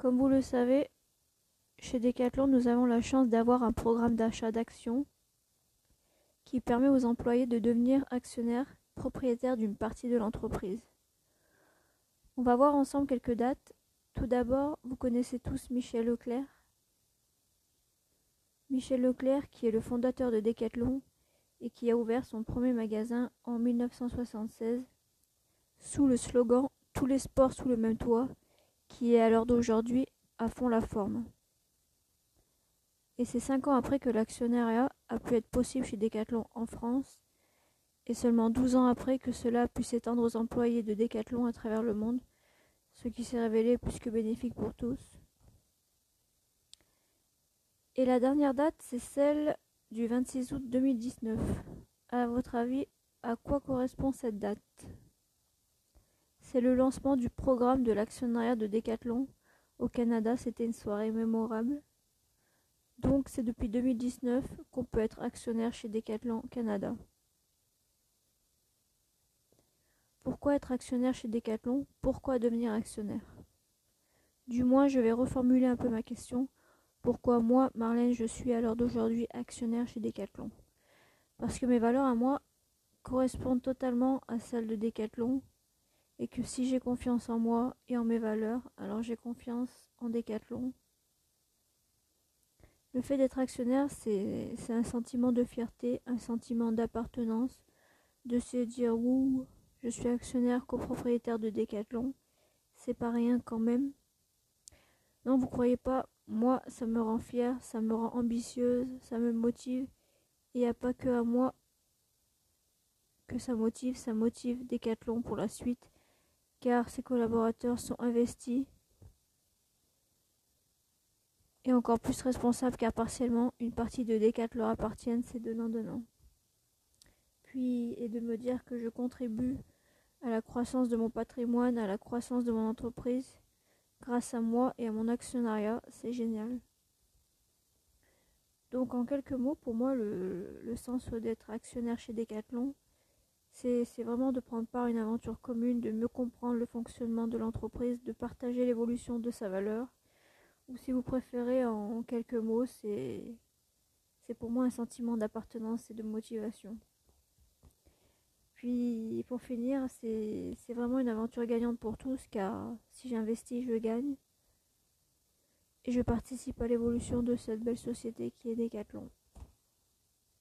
Comme vous le savez, chez Decathlon, nous avons la chance d'avoir un programme d'achat d'actions qui permet aux employés de devenir actionnaires propriétaires d'une partie de l'entreprise. On va voir ensemble quelques dates. Tout d'abord, vous connaissez tous Michel Leclerc. Michel Leclerc, qui est le fondateur de Decathlon et qui a ouvert son premier magasin en 1976 sous le slogan Tous les sports sous le même toit qui est à l'heure d'aujourd'hui à fond la forme. Et c'est cinq ans après que l'actionnariat a pu être possible chez Decathlon en France, et seulement 12 ans après que cela a pu s'étendre aux employés de Decathlon à travers le monde, ce qui s'est révélé plus que bénéfique pour tous. Et la dernière date, c'est celle du 26 août 2019. À votre avis, à quoi correspond cette date? C'est le lancement du programme de l'actionnariat de Decathlon au Canada. C'était une soirée mémorable. Donc c'est depuis 2019 qu'on peut être actionnaire chez Decathlon Canada. Pourquoi être actionnaire chez Decathlon? Pourquoi devenir actionnaire? Du moins, je vais reformuler un peu ma question. Pourquoi moi, Marlène, je suis à l'heure d'aujourd'hui actionnaire chez Decathlon? Parce que mes valeurs à moi correspondent totalement à celles de Decathlon et que si j'ai confiance en moi et en mes valeurs, alors j'ai confiance en Décathlon. Le fait d'être actionnaire, c'est un sentiment de fierté, un sentiment d'appartenance, de se dire ouh, je suis actionnaire copropriétaire de Décathlon. C'est pas rien quand même. Non, vous croyez pas, moi ça me rend fière, ça me rend ambitieuse, ça me motive. Il n'y a pas que à moi que ça motive, ça motive Décathlon pour la suite car ses collaborateurs sont investis et encore plus responsables car partiellement une partie de Decat leur appartiennent, c'est donnant-donnant. Puis, et de me dire que je contribue à la croissance de mon patrimoine, à la croissance de mon entreprise, grâce à moi et à mon actionnariat, c'est génial. Donc en quelques mots, pour moi, le, le sens d'être actionnaire chez Decathlon, c'est vraiment de prendre part à une aventure commune, de mieux comprendre le fonctionnement de l'entreprise, de partager l'évolution de sa valeur. Ou si vous préférez, en quelques mots, c'est pour moi un sentiment d'appartenance et de motivation. Puis pour finir, c'est vraiment une aventure gagnante pour tous car si j'investis, je gagne. Et je participe à l'évolution de cette belle société qui est Decathlon.